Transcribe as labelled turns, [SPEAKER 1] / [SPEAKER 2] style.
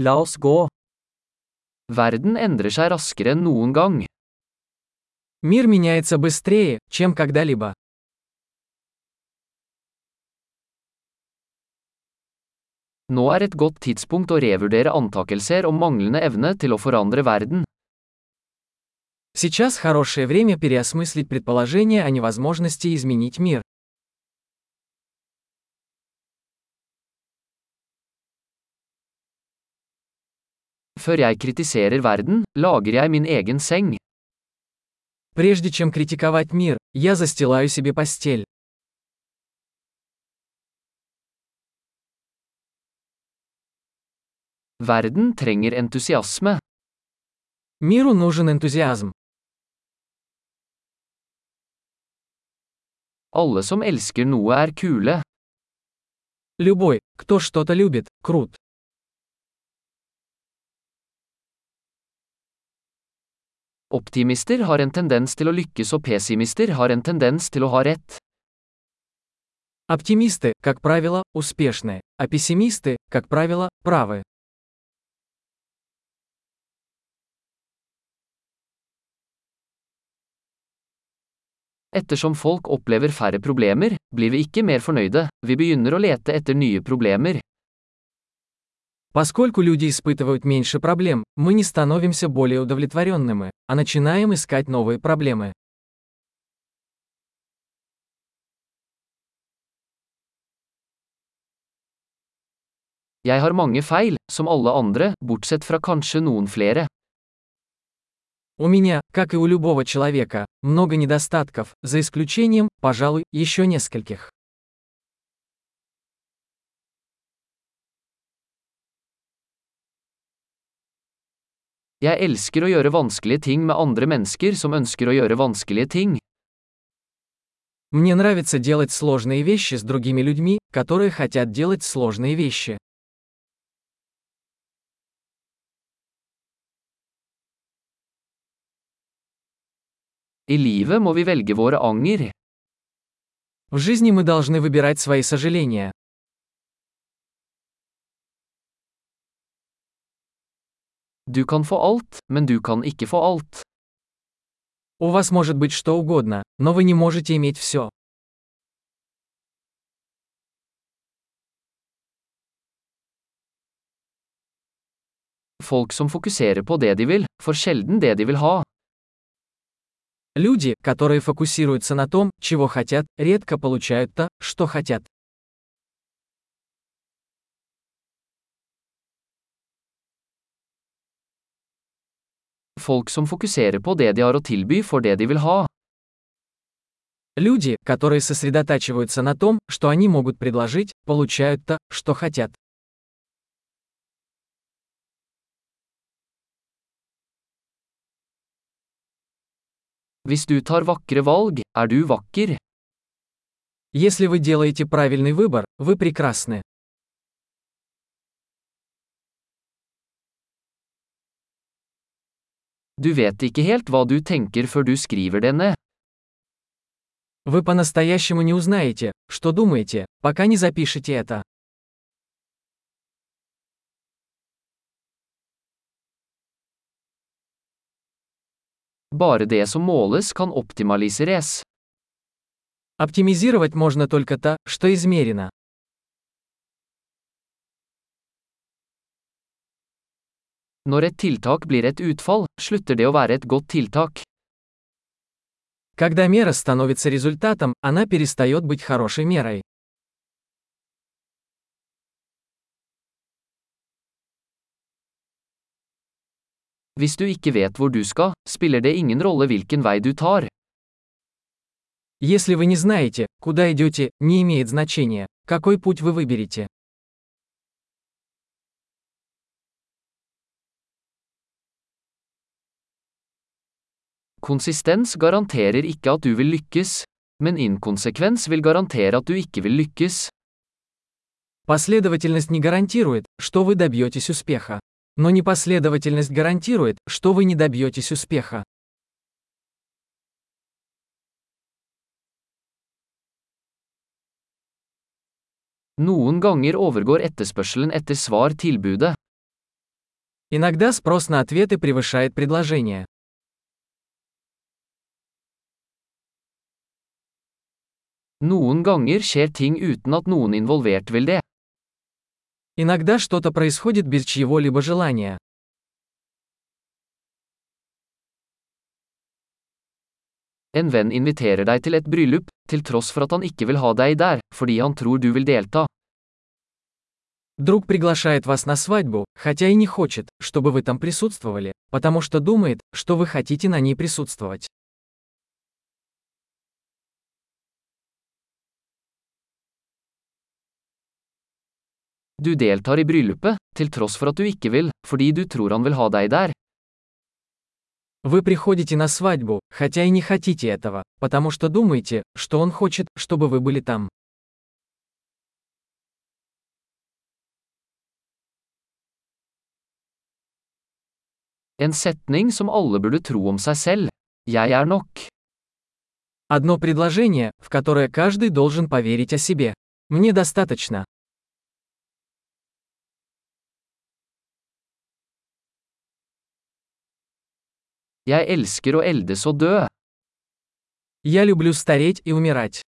[SPEAKER 1] La oss gå.
[SPEAKER 2] Verden endrer seg raskere enn noen gang.
[SPEAKER 3] Мир меняется быстрее, чем когда-либо.
[SPEAKER 2] Nå er et godt tidspunkt å revurdere antakelser om manglende evne til å forandre verden.
[SPEAKER 3] Сейчас хорошее время переосмыслить предположение о невозможности изменить мир.
[SPEAKER 2] Før jeg kritiserer verden, lager jeg min egen seng.
[SPEAKER 3] Прежде чем критиковать мир, я застилаю себе постель.
[SPEAKER 2] Verden trenger entusiasme.
[SPEAKER 3] Миру нужен энтузиазм.
[SPEAKER 2] Alle som elsker noe er kule.
[SPEAKER 3] Любой, кто что-то любит, крут.
[SPEAKER 2] Optimister har en tendens til å lykkes og pessimister har en tendens til å ha rett.
[SPEAKER 3] Оптимисты, как правило, успешны, а пессимисты, как правило, правы.
[SPEAKER 2] Ettersom folk opplever færre problemer, blir vi ikke mer fornøyde, vi begynner å lete etter nye problemer.
[SPEAKER 3] Поскольку люди испытывают меньше проблем, мы не становимся более удовлетворенными, а начинаем искать новые проблемы.
[SPEAKER 2] Jeg har mange feil, som alle andre, bortsett fra kanskje noen flere.
[SPEAKER 3] У меня, как и у любого человека, много недостатков, за исключением, пожалуй, еще нескольких.
[SPEAKER 2] Jeg elsker å gjøre vanskelige ting med andre mennesker som ønsker å gjøre vanskelige ting.
[SPEAKER 3] Мне нравится делать сложные вещи с другими людьми, которые хотят делать сложные вещи.
[SPEAKER 2] I livet må vi velge våre anger.
[SPEAKER 3] В жизни мы должны выбирать свои сожаления.
[SPEAKER 2] Du kan få alt, men du kan ikke få alt.
[SPEAKER 3] У вас может быть что угодно, но вы не можете иметь все.
[SPEAKER 2] Folk som fokuserer på det de vil, får sjelden det de vil ha.
[SPEAKER 3] Люди, которые фокусируются на том, чего хотят, редко получают то, что хотят.
[SPEAKER 2] Folk som fokuserer på det de har å tilby får det de vil ha.
[SPEAKER 3] Люди, которые сосредотачиваются на том, что они могут предложить, получают то, что хотят.
[SPEAKER 2] Hvis du tar vakre valg, er du vakker.
[SPEAKER 3] Если вы делаете правильный выбор, вы прекрасны.
[SPEAKER 2] Du vet ikke helt hva du tenker før du skriver det ned.
[SPEAKER 3] Вы по-настоящему не узнаете, что думаете, пока не запишете это.
[SPEAKER 2] Bare det som måles kan optimaliseres.
[SPEAKER 3] Оптимизировать можно только то, что измерено.
[SPEAKER 2] Når et tiltak blir et utfall, slutter det å være et godt tiltak.
[SPEAKER 3] Когда мера становится результатом, она перестает быть хорошей мерой.
[SPEAKER 2] Hvis du ikke vet hvor du skal, spiller det ingen rolle hvilken vei du tar.
[SPEAKER 3] Если вы не знаете, куда идете, не имеет значения, какой путь вы выберете.
[SPEAKER 2] Konsistens garanterer ikke at du vil lykkes, men inkonsekvens vil garantere at du ikke vil lykkes.
[SPEAKER 3] Последовательность не гарантирует, что вы добьетесь успеха. Но непоследовательность гарантирует, что вы не добьетесь успеха.
[SPEAKER 2] Noen ganger overgår etterspørselen etter svar tilbudet.
[SPEAKER 3] Иногда спрос на ответы превышает предложение.
[SPEAKER 2] Noen ganger skjer ting uten at noen involvert vil det.
[SPEAKER 3] Иногда что-то происходит без чьего-либо желания.
[SPEAKER 2] En venn inviterer deg til et bryllup, til tross for at han ikke vil ha deg der, fordi han tror du vil delta.
[SPEAKER 3] Друг приглашает вас на свадьбу, хотя и не хочет, чтобы вы там присутствовали, потому что думает, что вы хотите на ней присутствовать.
[SPEAKER 2] Du deltar i bryllupet, til tross for at du ikke vil, fordi du tror han vil ha deg der.
[SPEAKER 3] Вы приходите на свадьбу, хотя и не хотите этого, потому что думаете, что он хочет, чтобы вы были там.
[SPEAKER 2] En setning som alle burde tro om seg selv. Jeg er nok.
[SPEAKER 3] Одно предложение, в которое каждый должен поверить о себе. Мне достаточно. Я люблю стареть и умирать.